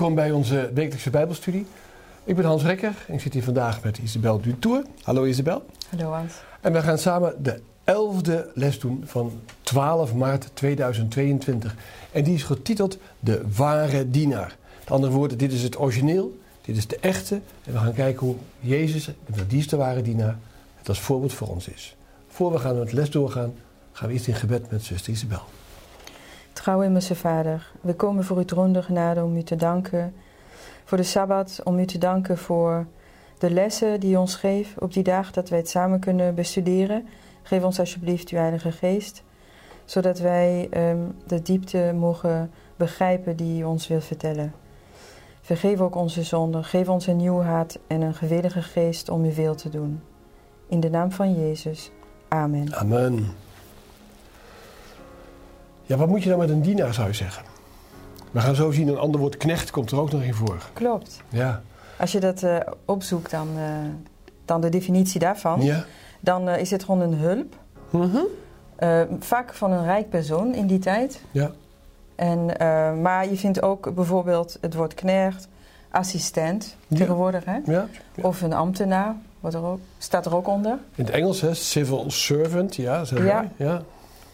Welkom bij onze wekelijkse Bijbelstudie. Ik ben Hans Rekker en ik zit hier vandaag met Isabel Dutour. Hallo Isabel. Hallo Hans. En we gaan samen de elfde les doen van 12 maart 2022. En die is getiteld De Ware Dienaar. Met andere woorden, dit is het origineel, dit is de echte. En we gaan kijken hoe Jezus, die is de ware dienaar, het als voorbeeld voor ons is. Voor we gaan met de les doorgaan, gaan we eerst in gebed met zuster Isabel. Trouw hemelse Vader, we komen voor uw troon de genade om u te danken voor de Sabbat, om u te danken voor de lessen die u ons geeft op die dag dat wij het samen kunnen bestuderen. Geef ons alsjeblieft uw Heilige Geest, zodat wij um, de diepte mogen begrijpen die u ons wil vertellen. Vergeef ook onze zonden, geef ons een nieuw hart en een gewillige geest om uw wil te doen. In de naam van Jezus. Amen. Amen. Ja, wat moet je dan met een dienaar, zou je zeggen? We gaan zo zien, een ander woord knecht komt er ook nog in voor. Klopt. Ja. Als je dat uh, opzoekt, dan, uh, dan de definitie daarvan, Ja. dan uh, is het gewoon een hulp. Mhm. vaak van een rijk persoon in die tijd. Ja. En, maar je vindt ook bijvoorbeeld het woord knecht, assistent Ja. tegenwoordig, hè? Ja. Of een ambtenaar, wordt er ook, staat er ook onder. In het Engels, hè, civil servant, ja. Zeg Ja. maar. ja.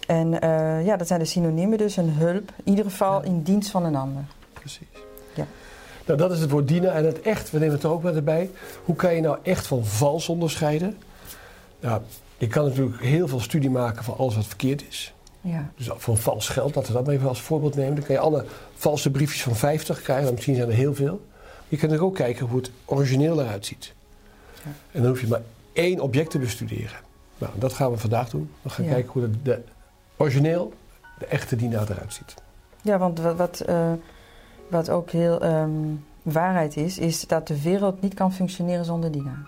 En eh, ja, dat zijn de synoniemen, dus een hulp. In ieder geval in dienst van een ander. Precies. Ja. Nou, dat is het woord dienen. En het echt, we nemen het er ook met erbij. Hoe kan je nou echt van vals onderscheiden? Nou, je kan natuurlijk heel veel studie maken van alles wat verkeerd is. Ja, Dus van vals geld, laten we dat maar even als voorbeeld nemen. Dan kan je alle valse briefjes van 50 krijgen, misschien zijn er heel veel. Je kunt er ook kijken hoe het origineel eruit ziet. Ja. En dan hoef je maar één object te bestuderen. Nou, dat gaan we vandaag doen. We gaan Ja. kijken hoe de, de origineel, de echte dienaar eruit ziet. ja want wat, wat, eh, wat ook heel ehm, waarheid is, is dat de wereld niet kan functioneren zonder dienaar.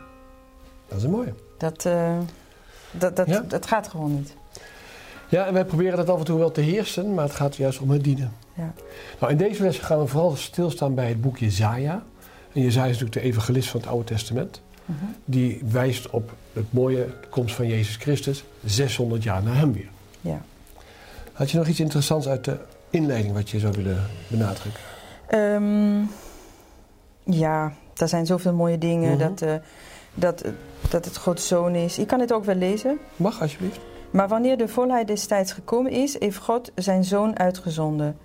Dat is een mooie. Dat, eh, dat, dat, Ja. dat gaat gewoon niet. Ja, en wij proberen dat af en toe wel te heersen, maar het gaat juist om het dienen. Ja. Nou, in deze les gaan we vooral stilstaan bij het boek Jezaja. En Jezaja is natuurlijk de evangelist van het Oude Testament. Mhm. Die wijst op het mooie komst van Jezus Christus, 600 jaar na hem weer. Ja. Had je nog iets interessants uit de inleiding wat je zou willen benadrukken? Ehm, ja, er zijn zoveel mooie dingen. Mhm. dat, eh, dat, dat het Gods zoon is. Ik kan het ook wel lezen. Mag alsjeblieft. Maar wanneer de volheid des tijds gekomen is, heeft God zijn zoon uitgezonden.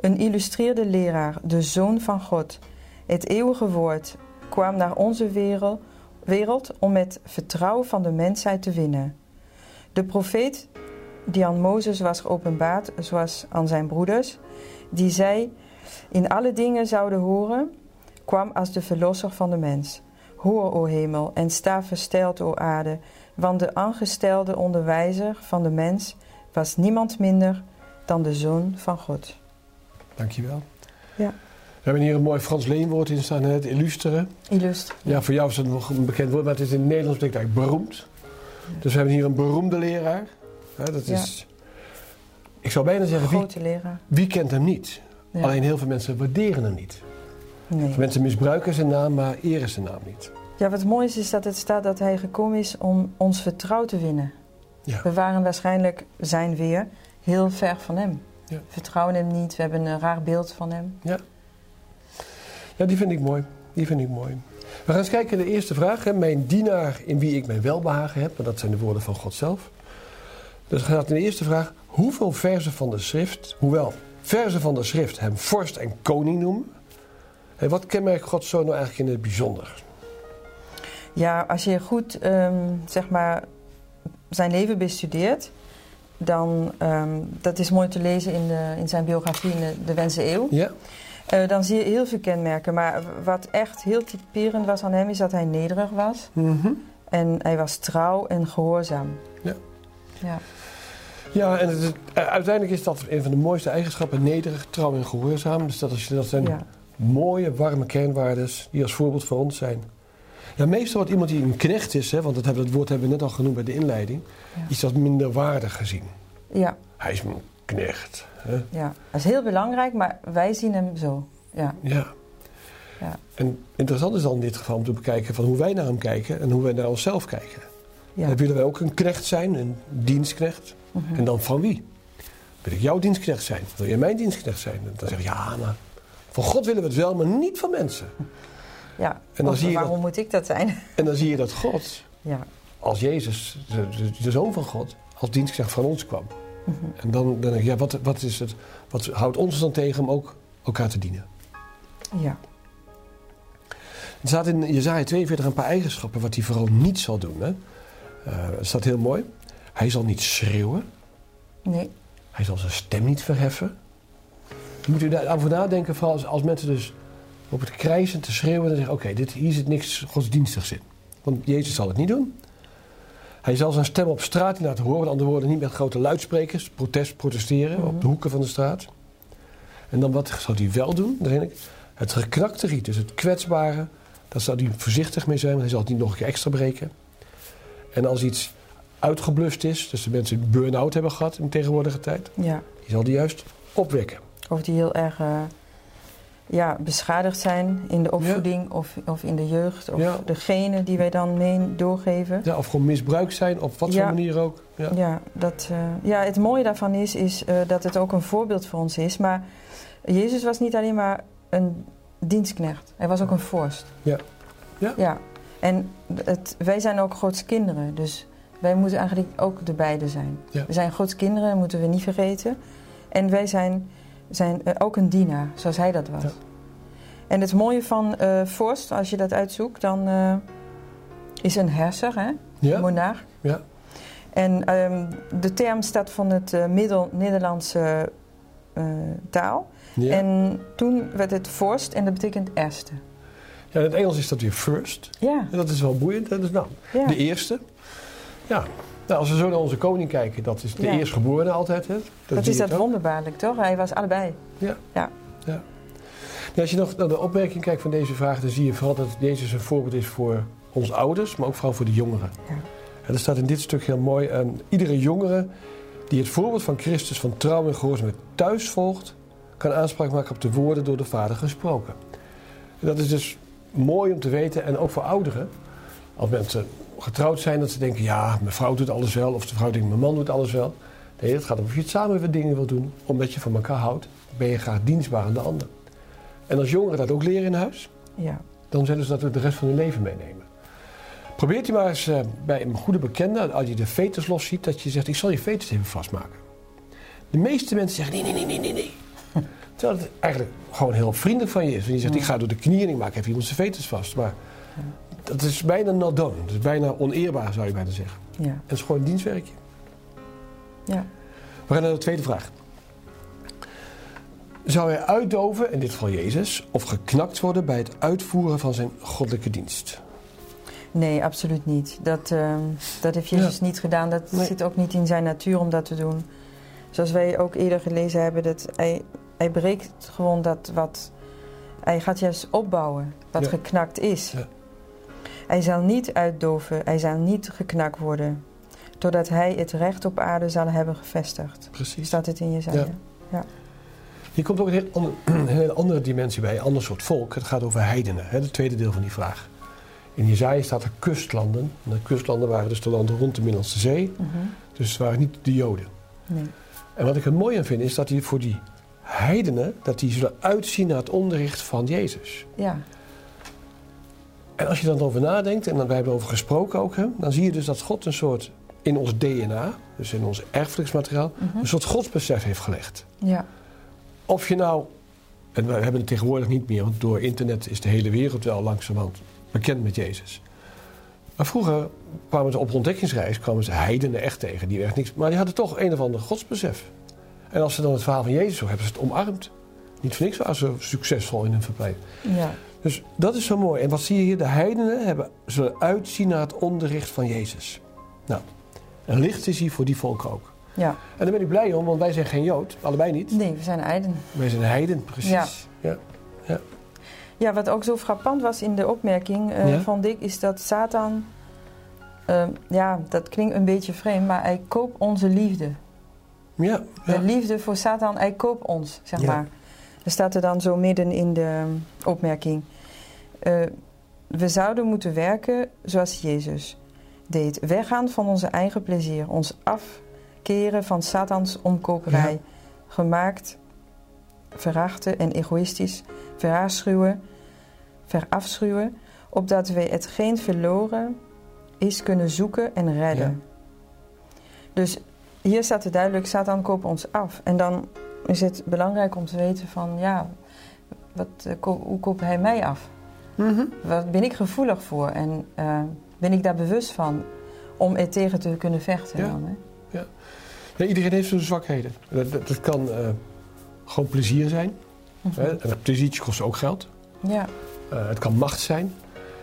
Een illustreerde leraar, de zoon van God. Het eeuwige woord kwam naar onze wereld, wereld om het vertrouwen van de mensheid te winnen. De profeet die aan Mozes was geopenbaard, zoals aan zijn broeders, die zij in alle dingen zouden horen, kwam als de verlosser van de mens. Hoor, o hemel, en sta versteld, o aarde, want de aangestelde onderwijzer van de mens was niemand minder dan de Zoon van God. Dankjewel. Ja. We hebben hier een mooi Frans leenwoord in staan, het illusteren. Illustre. Ja, voor jou is het nog een bekend woord, maar het is in het Nederlands betekent eigenlijk beroemd. Dus we hebben hier een beroemde leraar. Ja, dat Ja. is, ik zou bijna zeggen, wie, leraar. wie kent hem niet? Ja. Alleen heel veel mensen waarderen hem niet. Nee. Mensen misbruiken zijn naam, maar eren zijn naam niet. Ja, wat mooi is, is dat het staat dat hij gekomen is om ons vertrouwen te winnen. Ja. We waren waarschijnlijk, zijn weer, heel ver van hem. Ja. Vertrouwen hem niet, we hebben een raar beeld van hem. Ja, die vind ik mooi. Die vind ik mooi. We gaan eens kijken naar de eerste vraag. Hè. Mijn dienaar in wie ik mijn welbehagen heb. Want dat zijn de woorden van God zelf. Dus gaat in de eerste vraag. Hoeveel verzen van de schrift, hoewel verzen van de schrift hem vorst en koning noemen. Hè, wat kenmerkt Gods zoon nou eigenlijk in het bijzonder? Ja, als je goed ehm, zeg maar zijn leven bestudeert, dan ehm, dat is mooi te lezen in, de, in zijn biografie in de, de Wense Eeuw. Ja? Eh, dan zie je heel veel kenmerken. Maar wat echt heel typerend was aan hem, is dat hij nederig was. Mhm. En hij was trouw en gehoorzaam. Ja. Ja, Ja, en het is- eh, uiteindelijk is dat een van de mooiste eigenschappen. Nederig, trouw en gehoorzaam. Dus dat, is, dat zijn ja. mooie, warme kernwaardes die als voorbeeld voor ons zijn. Ja, meestal wordt iemand die een knecht is, hè, want dat, hebben, dat woord hebben we net al genoemd bij de inleiding, Ja. is dat minder waardig gezien. ja, Hij is een knecht. Hè? ja. Dat is heel belangrijk, maar wij zien hem zo. Ja, Ja. Ja. En interessant is dan in dit geval om te bekijken van hoe wij naar hem kijken en hoe wij naar onszelf kijken. Ja. Dan willen wij ook een knecht zijn, een dienstknecht. Mhm. En dan van wie? Wil ik jouw dienstknecht zijn? Wil jij mijn dienstknecht zijn? En dan zeg je, ja, maar Van God willen we het wel, maar niet van mensen. Ja, En dan zie je waarom dat- moet ik dat zijn? En dan zie je dat God, Ja, als Jezus, de, de, de zoon van God, als dienstknecht van ons kwam. Mhm. En dan, dan denk ik, ja, wat, wat, is het, wat houdt ons dan tegen om ook elkaar te dienen? ja, Er staat in Jezaja 42 een paar eigenschappen wat hij vooral niet zal doen. Hè? Eh, er staat heel mooi. Hij zal niet schreeuwen. nee, Hij zal zijn stem niet verheffen. Moet u daarover nadenken, vooral als, als mensen dus op het krijzen te schreeuwen en zeggen: Oké, dit hier zit niks godsdienstigs in. Want Jezus zal het niet doen. Hij zal zijn stem op straat niet laten horen, met andere woorden, niet met grote luidsprekers, protest, protesteren Mhm. op de hoeken van de straat. En dan wat zal hij wel doen? Ik, het geknakte riet, dus het kwetsbare, daar zal hij voorzichtig mee zijn, want hij zal het niet nog een keer extra breken. En als iets uitgeblust is, dus de mensen een burn-out hebben gehad in de tegenwoordige tijd, ja. die zal die juist opwekken. Of die heel erg eh, ja, beschadigd zijn in de opvoeding of, of in de jeugd. Of Ja. de genen die wij dan mee doorgeven. Ja, of gewoon misbruikt zijn, op wat voor manier ook. Ja. Ja, dat, eh, ja, het mooie daarvan is, is eh, dat het ook een voorbeeld voor ons is. Maar Jezus was niet alleen maar een dienstknecht. Hij was ook een vorst. Ja. Ja. En het, wij zijn ook Gods kinderen. Dus wij moeten eigenlijk ook de beide zijn. Ja. We zijn Gods kinderen, dat moeten we niet vergeten. En wij zijn, zijn eh, ook een dienaar, zoals hij dat was. Ja. En het mooie van eh vorst, als je dat uitzoekt, dan eh, is een herser, hè? Ja? monarch. Ja. En ehm, de term staat van het middel-Nederlandse taal. Ja. En toen werd het vorst en dat betekent eerste. Ja, in het Engels is dat weer first. Ja, En dat is wel boeiend. Dat is nou, ja. de eerste. Ja. Nou, als we zo naar onze koning kijken, dat is de Ja. eerstgeborene altijd. Hè? dat is dat ook. wonderbaarlijk, toch? Hij was allebei. Ja, als je nog naar de opmerking kijkt van deze vraag, dan zie je vooral dat Jezus een voorbeeld is voor onze ouders, maar ook vooral voor de jongeren. Ja. En er staat in dit stuk heel mooi: ehm, iedere jongere die het voorbeeld van Christus van trouw en gehoorzaamheid thuis volgt, kan aanspraak maken op de woorden door de Vader gesproken. En dat is dus mooi om te weten, en ook voor ouderen, als mensen getrouwd zijn, dat ze denken: ja, mijn vrouw doet alles wel, of de vrouw denkt: mijn man doet alles wel. Nee, het gaat om of je het samen weer dingen wil doen, omdat je van elkaar houdt, ben je graag dienstbaar aan de ander. En als jongeren dat ook leren in huis, Ja, dan zullen ze dat ook de rest van hun leven meenemen. Probeert u maar eens eh, bij een goede bekende, als je de veters los ziet, dat je zegt: Ik zal je veters even vastmaken. De meeste mensen zeggen: Nee, nee, nee, nee, nee. Terwijl het eigenlijk gewoon heel vriendelijk van je is. En je zegt. Ik ga door de knieën en ik maak even iemand zijn veters vast. Maar dat is bijna not done. Dat is bijna oneerbaar, zou je bijna zeggen. ja, En het is gewoon een dienstwerkje. ja. We gaan naar de tweede vraag. Zou hij uitdoven, in dit geval Jezus, of geknakt worden bij het uitvoeren van zijn goddelijke dienst? Nee, absoluut niet. Dat, ehm, dat heeft Jezus niet gedaan. Dat Nee. zit ook niet in zijn natuur om dat te doen. Zoals wij ook eerder gelezen hebben, dat hij, hij breekt gewoon dat wat. Hij gaat juist opbouwen wat Ja. geknakt is. Ja. Hij zal niet uitdoven, hij zal niet geknakt worden. Totdat hij het recht op aarde zal hebben gevestigd. Precies. Staat het in Jezaja? Ja. Hier komt ook een hele andere dimensie bij, een ander soort volk. Het gaat over heidenen, hè, het tweede deel van die vraag. In Jezaja staat er kustlanden. En de kustlanden waren dus de landen rond de Middellandse Zee. Mhm. Dus het waren niet de Joden. Nee. En wat ik er mooi aan vind, is dat die voor die heidenen... dat die zullen uitzien naar het onderricht van Jezus. Ja, En als je dan over nadenkt, en dan, wij hebben over gesproken ook... Hè, dan zie je dus dat God een soort in ons DNA... dus in ons erfelijksmateriaal... Mhm. een soort godsbesef heeft gelegd. ja, Of je nou, en we hebben het tegenwoordig niet meer, want door internet is de hele wereld wel langzamerhand bekend met Jezus. Maar vroeger kwamen ze op ontdekkingsreis, kwamen ze heidenen echt tegen, die echt niks, maar die hadden toch een of ander godsbesef. En als ze dan het verhaal van Jezus hebben ze het omarmd. Niet voor niks waren ze succesvol in hun verblijf. ja, Dus dat is zo mooi. En wat zie je hier? De heidenen hebben, zullen uitzien naar het onderricht van Jezus. Nou, een licht is hier voor die volken ook. ja. En daar ben ik blij om, want wij zijn geen Jood, allebei niet. Nee, we zijn eiden. Wij zijn heiden, precies. Ja. Ja. Ja, wat ook zo frappant was in de opmerking, eh Ja? vond ik, is dat Satan, eh, ja, dat klinkt een beetje vreemd, maar hij koopt onze liefde. Ja, ja. De liefde voor Satan, hij koopt ons, zeg Ja. maar. Er staat er dan zo midden in de opmerking. eh, we zouden moeten werken zoals Jezus deed. Weggaan van onze eigen plezier. Ons afkeren van Satans omkoperij. Ja. Gemaakt verachten en egoïstisch verafschuwen, verafschuwen, opdat wij hetgeen verloren is kunnen zoeken en redden. Dus hier staat het duidelijk, Satan koopt ons af. En dan is het belangrijk om te weten van, ja, wat, eh, hoe koopt hij mij af? Wat ben ik gevoelig voor en eh, ben ik daar bewust van om er tegen te kunnen vechten? Ja. Dan, hè? Ja, iedereen heeft zijn zwakheden. Dat, dat, dat kan eh, gewoon plezier zijn. Mhm. Hè? En dat pleziertje kost ook geld. Ja, het kan macht zijn.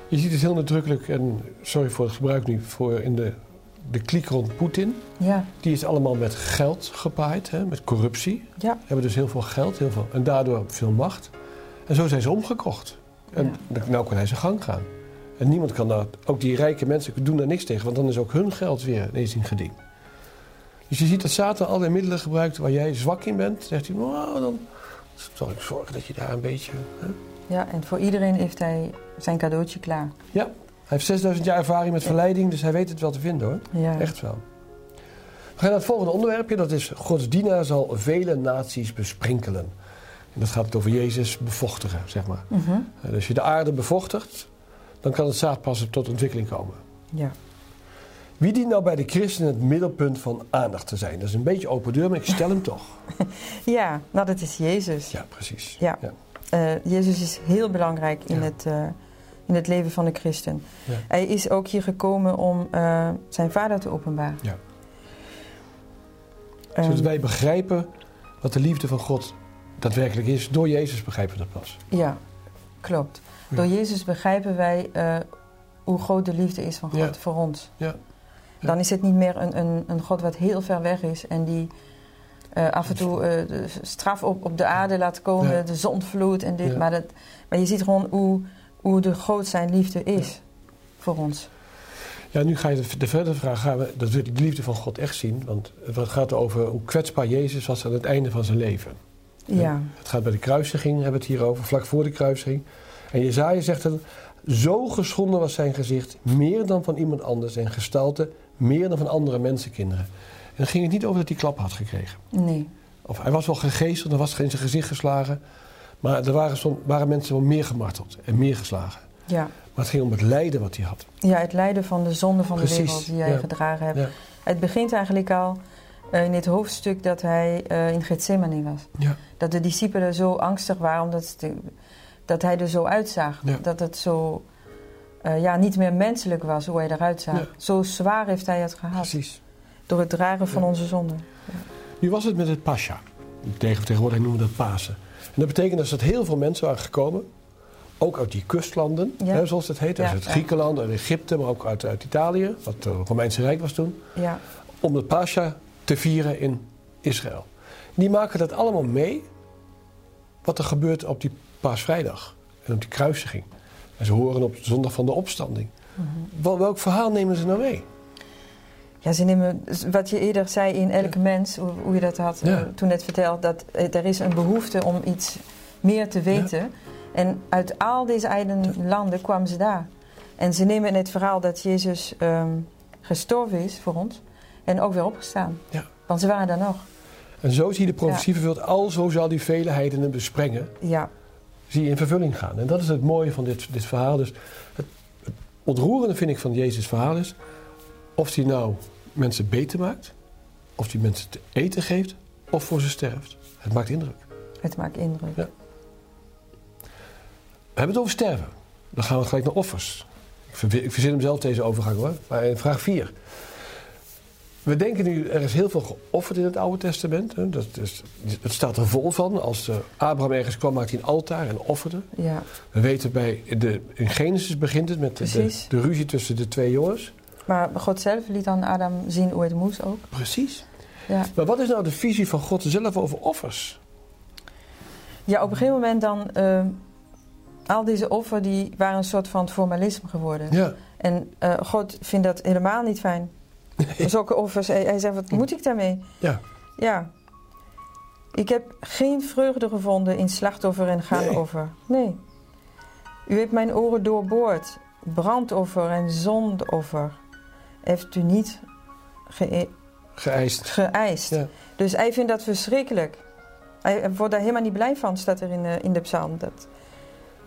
Je ziet het heel nadrukkelijk, en sorry voor het gebruik nu, voor in de, de kliek rond Poetin. ja, Die is allemaal met geld gepaaid, hè, met corruptie. ja, Hebben dus heel veel geld heel veel, en daardoor veel macht. En zo zijn ze omgekocht. En nou kan hij zijn gang gaan. En niemand kan daar, ook die rijke mensen doen daar niks tegen, want dan is ook hun geld weer ineens in geding. Dus je ziet dat Satan allerlei middelen gebruikt waar jij zwak in bent. Zegt hij, nou dan zal ik zorgen dat je daar een beetje... Hè? ja, en voor iedereen heeft hij zijn cadeautje klaar. Ja, heeft 6000 jaar ervaring met verleiding, dus hij weet het wel te vinden hoor. Ja, Echt wel. We gaan naar het volgende onderwerpje, dat is Gods dienaar zal vele naties besprenkelen. En dat gaat over Jezus bevochtigen, zeg maar. En als je de aarde bevochtigt, dan kan het zaad pas tot ontwikkeling komen. ja. Wie dient nou bij de christen het middelpunt van aandacht te zijn? Dat is een beetje open deur, maar ik stel hem toch. ja nou dat is Jezus. Ja, precies. Ja. Ja. Eh, Jezus is heel belangrijk in, Ja. het, eh, in het leven van de christen. Ja. Hij is ook hier gekomen om eh, zijn vader te openbaren. Ja. Ehm, Zodat wij begrijpen wat de liefde van God daadwerkelijk is. Door Jezus begrijpen we dat pas. Ja, klopt. Ja. Door Jezus begrijpen wij eh, hoe groot de liefde is van God Ja. voor ons. Ja. Dan is het niet meer een, een, een God wat heel ver weg is en die eh, af en toe de straf op, op de aarde laat komen, de zondvloed en dit. Maar, dat, maar je ziet gewoon hoe, hoe de groot zijn liefde is voor ons. Ja, nu ga je de, de verdere vraag, gaan we dat we de liefde van God echt zien. Want het gaat over hoe kwetsbaar Jezus was aan het einde van zijn leven. Ja, Het gaat bij de kruisiging, hebben we het hier over, vlak voor de kruisiging. En Jezaja zegt dan, zo geschonden was zijn gezicht, meer dan van iemand anders. En gestalte, meer dan van andere mensenkinderen. En dan ging het niet over dat hij klap had gekregen. nee. Of hij was wel gegezeld, er was in zijn gezicht geslagen. Maar er waren, waren mensen wel meer gemarteld en meer geslagen. Ja. Maar het ging om het lijden wat hij had. ja, het lijden van de zonde van de wereld die hij ja. gedragen. Ja. Het begint eigenlijk al eh, in het hoofdstuk dat hij eh, in Gethsemane was. Ja. Dat de discipelen zo angstig waren omdat dat hij er zo uitzag. Dat het zo eh, ja, niet meer menselijk was hoe hij eruit zag. Ja. Zo zwaar heeft hij het gehad. Precies. Door het dragen van onze zonde. Nu was het met het Pascha. Tegen, tegenwoordig noemen we dat Pasen. En dat betekent dus dat heel veel mensen waren gekomen. Ook uit die kustlanden, Ja. hè, zoals het heet. Ja, uit. Griekenland, uit Egypte, maar ook uit, uit Italië. Wat het Romeinse Rijk was toen. Ja, Om het Pascha te vieren in Israël. Die maken dat allemaal mee. Wat er gebeurt op die paasvrijdag. En op die kruisiging. En ze horen op de zondag van de opstanding. Wel- Welk verhaal nemen ze nou mee? Ja ze nemen, wat je eerder zei in elke mens, hoe, hoe je dat had Ja. eh, toen net verteld, dat eh, er is een behoefte om iets meer te weten. En uit al deze eigen landen kwamen ze daar. En ze nemen het verhaal dat Jezus ehm, gestorven is voor ons en ook weer opgestaan. Ja. Want ze waren daar nog. En zo zie je de profetie vervuld. Alzo zal die vele heidenen besprengen. Ja, zie je in vervulling gaan. En dat is het mooie van dit, dit verhaal. Dus het, het ontroerende vind ik van Jezus' verhaal is... of hij nou mensen beter maakt... of hij mensen te eten geeft... of voor ze sterft. Het maakt indruk. het maakt indruk. Ja. We hebben het over sterven. Dan gaan we gelijk naar offers. Ik, ver- ik verzin hem zelf deze overgang hoor. Maar in vraag 4. We denken nu, er is heel veel geofferd in het Oude Testament. hè. Dat is, het staat er vol van. Als eh, Abraham ergens kwam, maakte hij een altaar en offerde. Ja, We weten bij de, in Genesis begint het met de, de ruzie tussen de twee jongens. Maar God zelf liet aan Adam zien hoe het moest ook. Precies. Ja. Maar wat is nou de visie van God zelf over offers? Ja, op een gegeven moment dan... eh, al deze offers die waren een soort van formalisme geworden. Ja, En eh, God vindt dat helemaal niet fijn. Zulke offers. Hij, hij zegt, wat moet ik daarmee? ja, Ja. Ik heb geen vreugde gevonden in slachtoffer en gaanoffer. Nee. U heeft mijn oren doorboord. Brandoffer en zondoffer heeft u niet ge- geëist. geëist. Ja. Dus hij vindt dat verschrikkelijk. Hij wordt daar helemaal niet blij van, staat er in, de- in de psalm. Dat.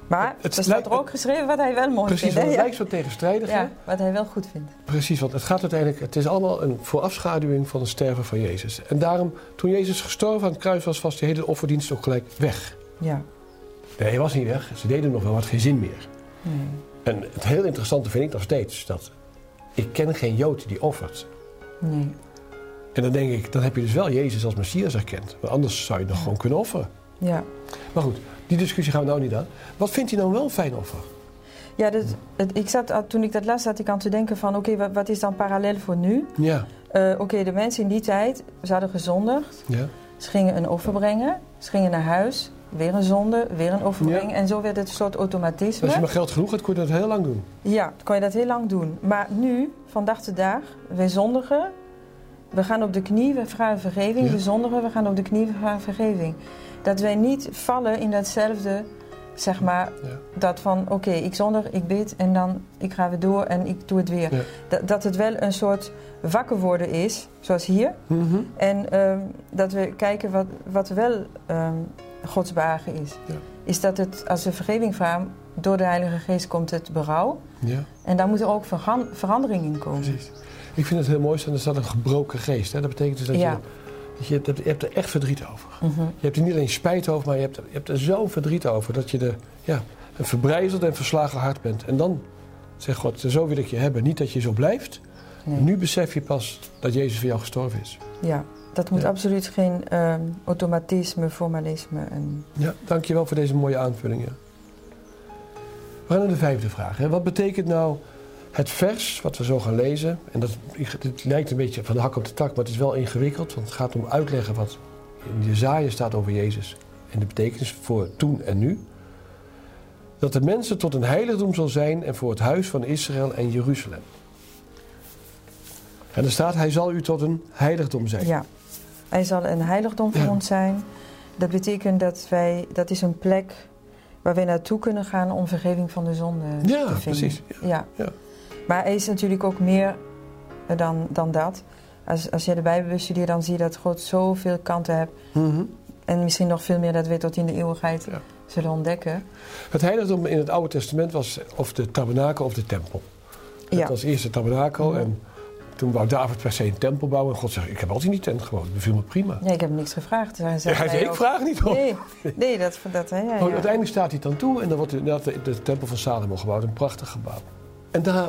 Maar Het er staat er ook geschreven wat hij wel mooi Precies, vindt. hè? het lijkt zo tegenstrijdig. Ja, wat hij wel goed vindt. Precies, want het gaat uiteindelijk, het is allemaal een voorafschaduwing van het sterven van Jezus. En daarom, toen Jezus gestorven aan het kruis was, was die hele offerdienst ook gelijk weg. Ja. Nee, hij was niet weg. Ze deden nog wel, wat geen zin meer. Nee. En het heel interessante vind ik nog steeds dat ik ken geen Jood die offert. nee. En dan denk ik, dan heb je dus wel Jezus als Messias erkend. Want anders zou je nog gewoon kunnen offeren. Ja. Maar goed, die discussie gaan we nou niet aan. Wat vindt hij dan wel een fijn offer? Ja, dat, het, ik zat, toen ik dat las, zat ik aan te denken van... oké, wat, wat is dan parallel voor nu? Ja, Eh, oké, de mensen in die tijd, ze hadden gezondigd. ja, Ze gingen een offer brengen. Ze gingen naar huis. Weer een zonde, weer een Ja. brengen. En zo werd het een soort automatisme. als je maar geld genoeg hebt, kun je dat heel lang doen. Ja, kan je dat heel lang doen. Maar nu, van dag tot dag, wij zondigen. We gaan op de knie, we vragen vergeving. Ja. We zondigen, we gaan op de knie, we vragen vergeving. Dat wij niet vallen in datzelfde, zeg maar, Ja. dat van oké, ik zondig, ik bid en dan ik ga weer door en ik doe het weer. Dat, dat het wel een soort wakker worden is, zoals hier. Mhm. En ehm, dat we kijken wat, wat wel ehm Gods behagen is. Ja. Is dat het, als we vergeving vragen, door de Heilige Geest komt het berouw. Ja, En daar moet er ook verandering in komen. precies. Ik vind het heel mooi er staat een gebroken geest. Hè? Dat betekent dus dat Ja. je, dat je, hebt, je hebt er echt verdriet over. Mhm. Je hebt er niet alleen spijt over, maar je hebt, er- je hebt er zo'n verdriet over dat je er, ja, een verbrijzeld en verslagen hart bent. En dan zegt God, zo wil ik je hebben. Niet dat je zo blijft. Nee. Nu besef je pas dat Jezus voor jou gestorven is. Ja, dat moet Ja. absoluut geen ehm, automatisme, formalisme. En... Ja, dankjewel voor deze mooie aanvullingen. We gaan naar de vijfde vraag. Hè. Wat betekent nou het vers wat we zo gaan lezen? En dat, het lijkt een beetje van de hak op de tak, maar het is wel ingewikkeld. Want het gaat om uitleggen wat in Jezaja staat over Jezus. En de betekenis voor toen en nu. Dat de mensen tot een heiligdom zal zijn en voor het huis van Israël en Jeruzalem. En er staat, hij zal u tot een heiligdom zijn. Ja, hij zal een heiligdom voor Ja. ons zijn. Dat betekent dat wij, dat is een plek waar wij naartoe kunnen gaan om vergeving van de zonde Ja, te vinden. precies. Ja. Ja. Maar hij is natuurlijk ook meer dan, dan dat. Als, als je de Bijbel bestudeert, dan zie je dat God zoveel kanten hebt. Mhm. En misschien nog veel meer dat we tot in de eeuwigheid Ja. zullen ontdekken. Het heiligdom in het Oude Testament was of de tabernakel of de tempel. Het was eerst de tabernakel Ja. en toen wou David per se een tempel bouwen. En God zegt, ik heb altijd in die tent gewoond, dat beviel me prima. Nee, ik heb niks gevraagd. Hij Ja, zei, ik ook- vraag niet hoor. Nee, nee dat, dat hè, ja, Maar ja. Uiteindelijk staat hij dan toe en dan wordt inderdaad de, de tempel van Salomo gebouwd. Een prachtig gebouw. En daar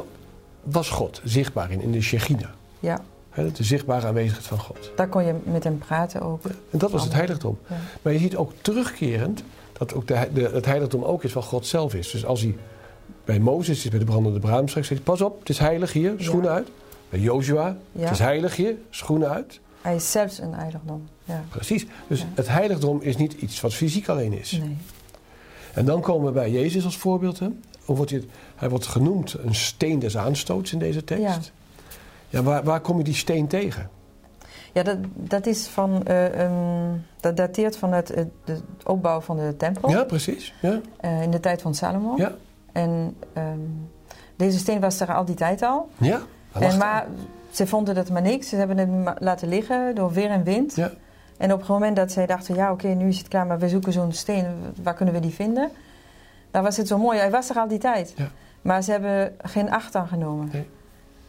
was God zichtbaar in, in de Shechina. ja, Hè, de zichtbare aanwezigheid van God. daar kon je met hem praten ook. En dat was het heiligdom. Ja. Maar je ziet ook terugkerend dat ook de, de, het heiligdom ook is wat God zelf is. Dus als hij bij Mozes is bij de brandende braamstruik, zegt hij: Pas op, het is heilig hier, schoenen Ja. uit. Bij Jozua, Ja. het is heilig hier, schoenen uit. Hij is zelfs een eigendom. Ja. Precies. Dus Ja. het heiligdom is niet iets wat fysiek alleen is. Nee. En dan komen we bij Jezus als voorbeeld. Hè. Hoe wordt hij, hij wordt genoemd een steen des aanstoots in deze tekst. Ja. Ja, waar, waar kom je die steen tegen? Ja, dat, dat is van, eh, ehm, dat dateert van het, het, de opbouw van de tempel Ja, precies. Ja. eh, in de tijd van Salomo. Ja. En ehm, deze steen was er al die tijd al. Ja. En, maar ze vonden dat maar niks. Ze hebben het laten liggen door weer en wind. Ja. En op het moment dat zij dachten, ja oké, nu is het klaar, maar we zoeken zo'n steen, waar kunnen we die vinden? Dan was het zo mooi, hij was er al die tijd. Ja. Maar ze hebben geen acht aan genomen. Nee.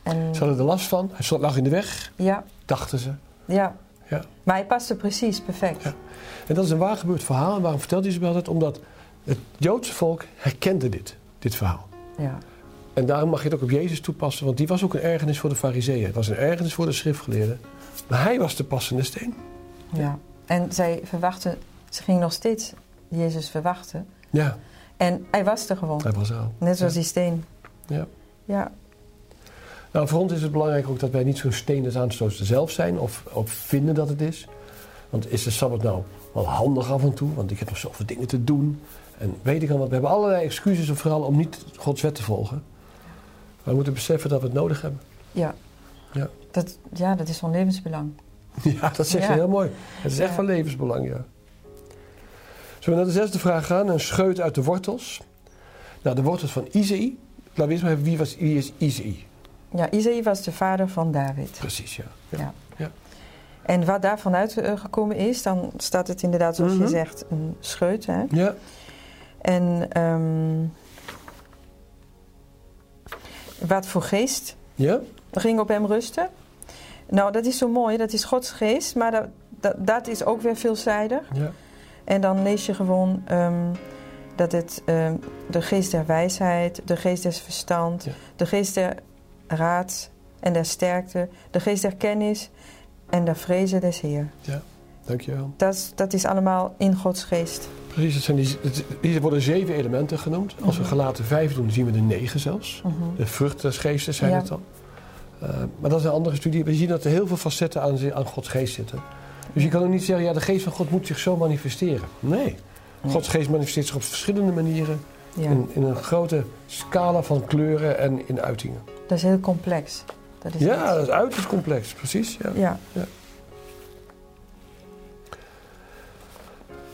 En, Ze hadden er last van. Hij stond- lag in de weg, ja, dachten ze. ja. Ja. Maar hij paste precies, perfect. Ja. En dat is een waar gebeurd verhaal. En waarom vertelt hij ze altijd? Omdat het Joodse volk herkende dit, dit verhaal. Ja. En daarom mag je het ook op Jezus toepassen, want die was ook een ergernis voor de fariseeën. Het was een ergernis voor de schriftgeleerden. Maar hij was de passende steen. Ja. En zij verwachten, ze gingen nog steeds Jezus verwachten. Ja, En hij was er gewoon. hij was er al. Net zoals Ja. die steen. Ja. Ja, Nou, voor ons is het belangrijk ook dat wij niet zo'n steen des aanstoots zelf zijn of, of vinden dat het is. Want is de Sabbat nou wel handig af en toe? Want ik heb nog zoveel dingen te doen. En weet ik al wat, we hebben allerlei excuses of vooral om niet Gods wet te volgen. Maar we moeten beseffen dat we het nodig hebben. ja. Ja. Dat, ja, dat is van levensbelang. Ja, dat zeg je Ja. heel mooi. Het is echt Ja. van levensbelang, ja. Zullen we naar de zesde vraag gaan? Een scheut uit de wortels. Nou, de wortels van Izei. Laten we eerst maar even, wie, was, wie is Izei? Ja, Isaïe was de vader van David. Precies, ja. Ja. En wat daar vanuit eh, gekomen is, dan staat het inderdaad, zoals Mhm. je zegt, een scheut. Hè? Ja. En ehm, wat voor geest Ja? ging op hem rusten? Nou, dat is zo mooi, dat is Gods geest, maar dat, dat, dat is ook weer veelzijdig. Ja. En dan lees je gewoon ehm, dat het ehm, de geest der wijsheid, de geest des verstand, Ja. de geest der raad en der sterkte, de geest der kennis en der vrezen des Heer. Dankjewel. Dat, dat is allemaal in Gods geest. Precies, het zijn die, het, hier worden zeven elementen genoemd. Als we Mhm. gelaten vijf doen, zien we er negen zelfs. Mhm. De vruchten des geestes zijn Ja. het dan. Eh, maar dat is een andere studie. We zien dat er heel veel facetten aan, aan Gods geest zitten. Dus je kan ook niet zeggen, ja, de geest van God moet zich zo manifesteren. Nee. Gods geest manifesteert zich op verschillende manieren. Ja, In, in een grote scala van kleuren en in uitingen. dat is heel complex. Dat is Ja, dat is uiterst complex, precies. Ja. ja.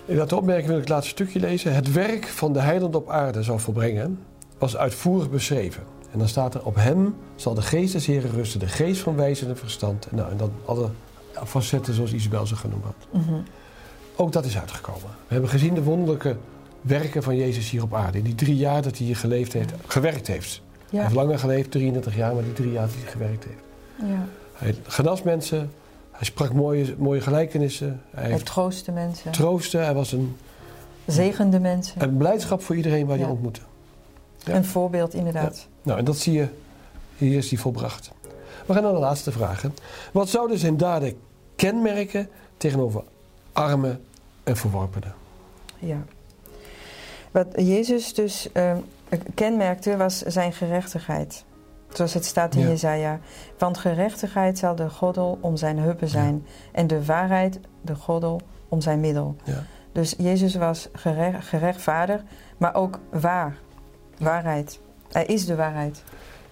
In dat opmerking wil ik het laatste stukje lezen. Het werk van de heiland op aarde zou volbrengen, was uitvoerig beschreven. En dan staat er, op hem zal de geest des Heren rusten, de geest van wijze en verstand. En, nou, en dan alle facetten zoals Isabel ze genoemd had. Mhm. Ook dat is uitgekomen. We hebben gezien de wonderlijke werken van Jezus hier op aarde. In die drie jaar dat hij hier geleefd heeft, gewerkt heeft. Hij ja. heeft langer geleefd, 33 jaar, maar die drie jaar dat hij gewerkt heeft. ja. Hij genas mensen, hij sprak mooie, mooie gelijkenissen, hij Hij troostte mensen, troosten, hij was een, zegende mensen. een blijdschap voor iedereen waar hij Ja. ontmoette. ja. Een voorbeeld inderdaad. Nou, en dat zie je, hier is die volbracht. We gaan naar de laatste vraag. hè. Wat zouden zijn daden kenmerken tegenover armen en verworpenen? Ja. Wat Jezus dus eh, kenmerkte was zijn gerechtigheid. Zoals het staat in Ja. Jezaja. Want gerechtigheid zal de goddel om zijn heupen zijn. En de waarheid de goddel om zijn middel. Ja. Dus Jezus was gerecht, gerechtvaardig, maar ook waar. Waarheid. Hij is de waarheid.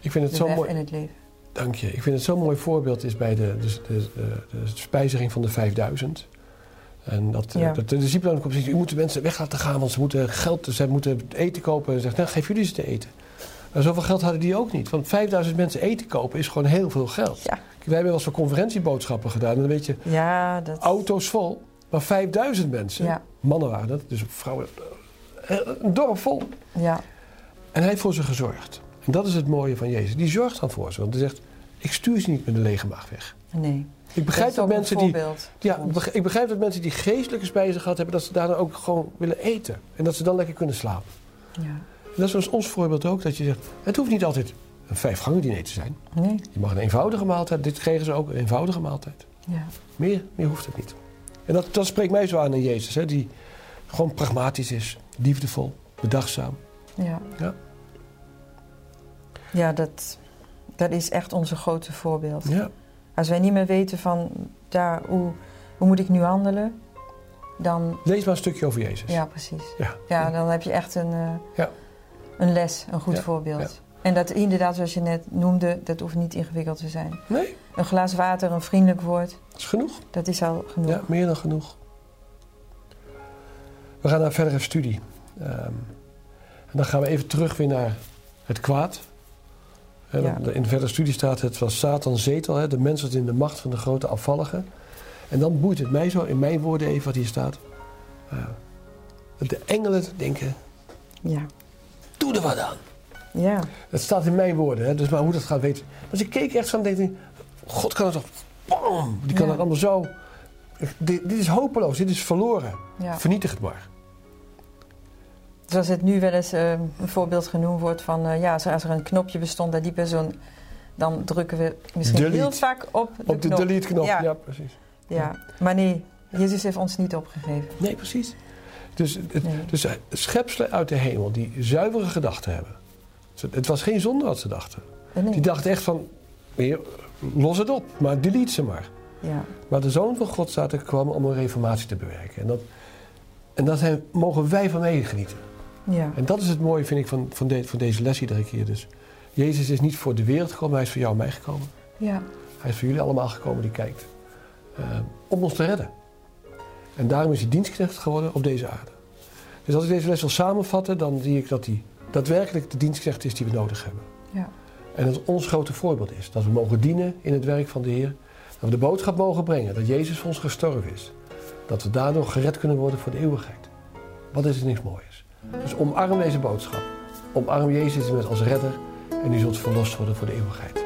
Ik vind het De zo mooi. en het leven. Dank je. Ik vind het zo'n mooi voorbeeld is bij de, de, de, de, de spijziging van de 5000. En dat, eh, Ja. dat de discipelen zeggen, u moet de mensen weg laten gaan, want ze moeten geld, ze moeten eten kopen. En zegt, nou geef jullie ze te eten. Maar zoveel geld hadden die ook niet. Want 5000 mensen eten kopen is gewoon heel veel geld. Ja. Wij hebben wel eens voor conferentieboodschappen gedaan. En dan weet je, Ja, dat... auto's vol, maar 5000 mensen. Ja, Mannen waren dat, dus vrouwen. eh, Een dorp vol. ja, En hij heeft voor ze gezorgd. En dat is het mooie van Jezus. Die zorgt dan voor ze. Want hij zegt, ik stuur ze niet met een lege maag weg. nee. Ik begrijp dat, mensen die. Ja, ik begrijp dat mensen die geestelijke spijzen gehad hebben, dat ze daarna ook gewoon willen eten. En dat ze dan lekker kunnen slapen. Ja. Dat is zoals ons voorbeeld ook, dat je zegt, het hoeft niet altijd een vijfgangen diner te zijn. Nee, Je mag een eenvoudige maaltijd, dit kregen ze ook, een eenvoudige maaltijd. ja. Meer, meer hoeft het niet. En dat, dat spreekt mij zo aan in Jezus, hè, die gewoon pragmatisch is, liefdevol, bedachtzaam. Ja. Ja. Ja, dat, dat is echt onze grote voorbeeld. Ja, Als wij niet meer weten van daar, hoe, hoe moet ik nu handelen, dan. lees maar een stukje over Jezus. Ja, precies. Ja. Ja, dan heb je echt een, eh, Ja. Een les, een goed Ja, voorbeeld. En dat inderdaad, zoals je net noemde, dat hoeft niet ingewikkeld te zijn. Nee, Een glas water, een vriendelijk woord, dat is genoeg. dat is al genoeg. Ja, meer dan genoeg. We gaan naar verdere studie. Ehm, en dan gaan we even terug weer naar het kwaad. Ja. In de verdere studie staat het was Satan zetel, de mens was in de macht van de grote afvallige. En dan boeit het mij zo, in mijn woorden even wat hier staat. eh, dat de engelen denken, Ja. Doe er wat aan. Ja. Het staat in mijn woorden, hè, dus maar hoe dat gaat weten. Maar ze keek echt van, denk ik, God kan het toch, bam, die kan Ja. het allemaal zo. Dit, dit is hopeloos, dit is verloren. ja. Vernietig het maar. Zoals het nu wel eens eh, een voorbeeld genoemd wordt van, eh, ja, als er, een knopje bestond dat die persoon, dan drukken we misschien Delete. heel vaak op de Op de knop. delete-knop, ja. Ja. precies. Ja, maar nee, Jezus heeft ons niet opgegeven. Nee, precies. Dus, het, Nee. dus eh, schepselen uit de hemel die zuivere gedachten hebben. Het was geen zonde wat ze dachten. Nee. Die dachten echt van, los het op, maar delete ze maar. Ja, Maar de Zoon van God staat er kwam om een reformatie te bewerken. En dat, en dat zijn, mogen wij van meegenieten. ja, En dat is het mooie, vind ik, van, van, de- van deze les iedere keer. Dus Jezus is niet voor de wereld gekomen, hij is voor jou en mij gekomen. ja, Hij is voor jullie allemaal gekomen die kijkt. eh, om ons te redden. En daarom is hij dienstknecht geworden op deze aarde. Dus als ik deze les wil samenvatten, dan zie ik dat hij daadwerkelijk de dienstknecht is die we nodig hebben. Ja. En dat ons grote voorbeeld is. Dat we mogen dienen in het werk van de Heer. Dat we de boodschap mogen brengen dat Jezus voor ons gestorven is. Dat we daardoor gered kunnen worden voor de eeuwigheid. Wat is er niks moois? Dus omarm deze boodschap. Omarm Jezus met als redder. En u zult verlost worden voor de eeuwigheid.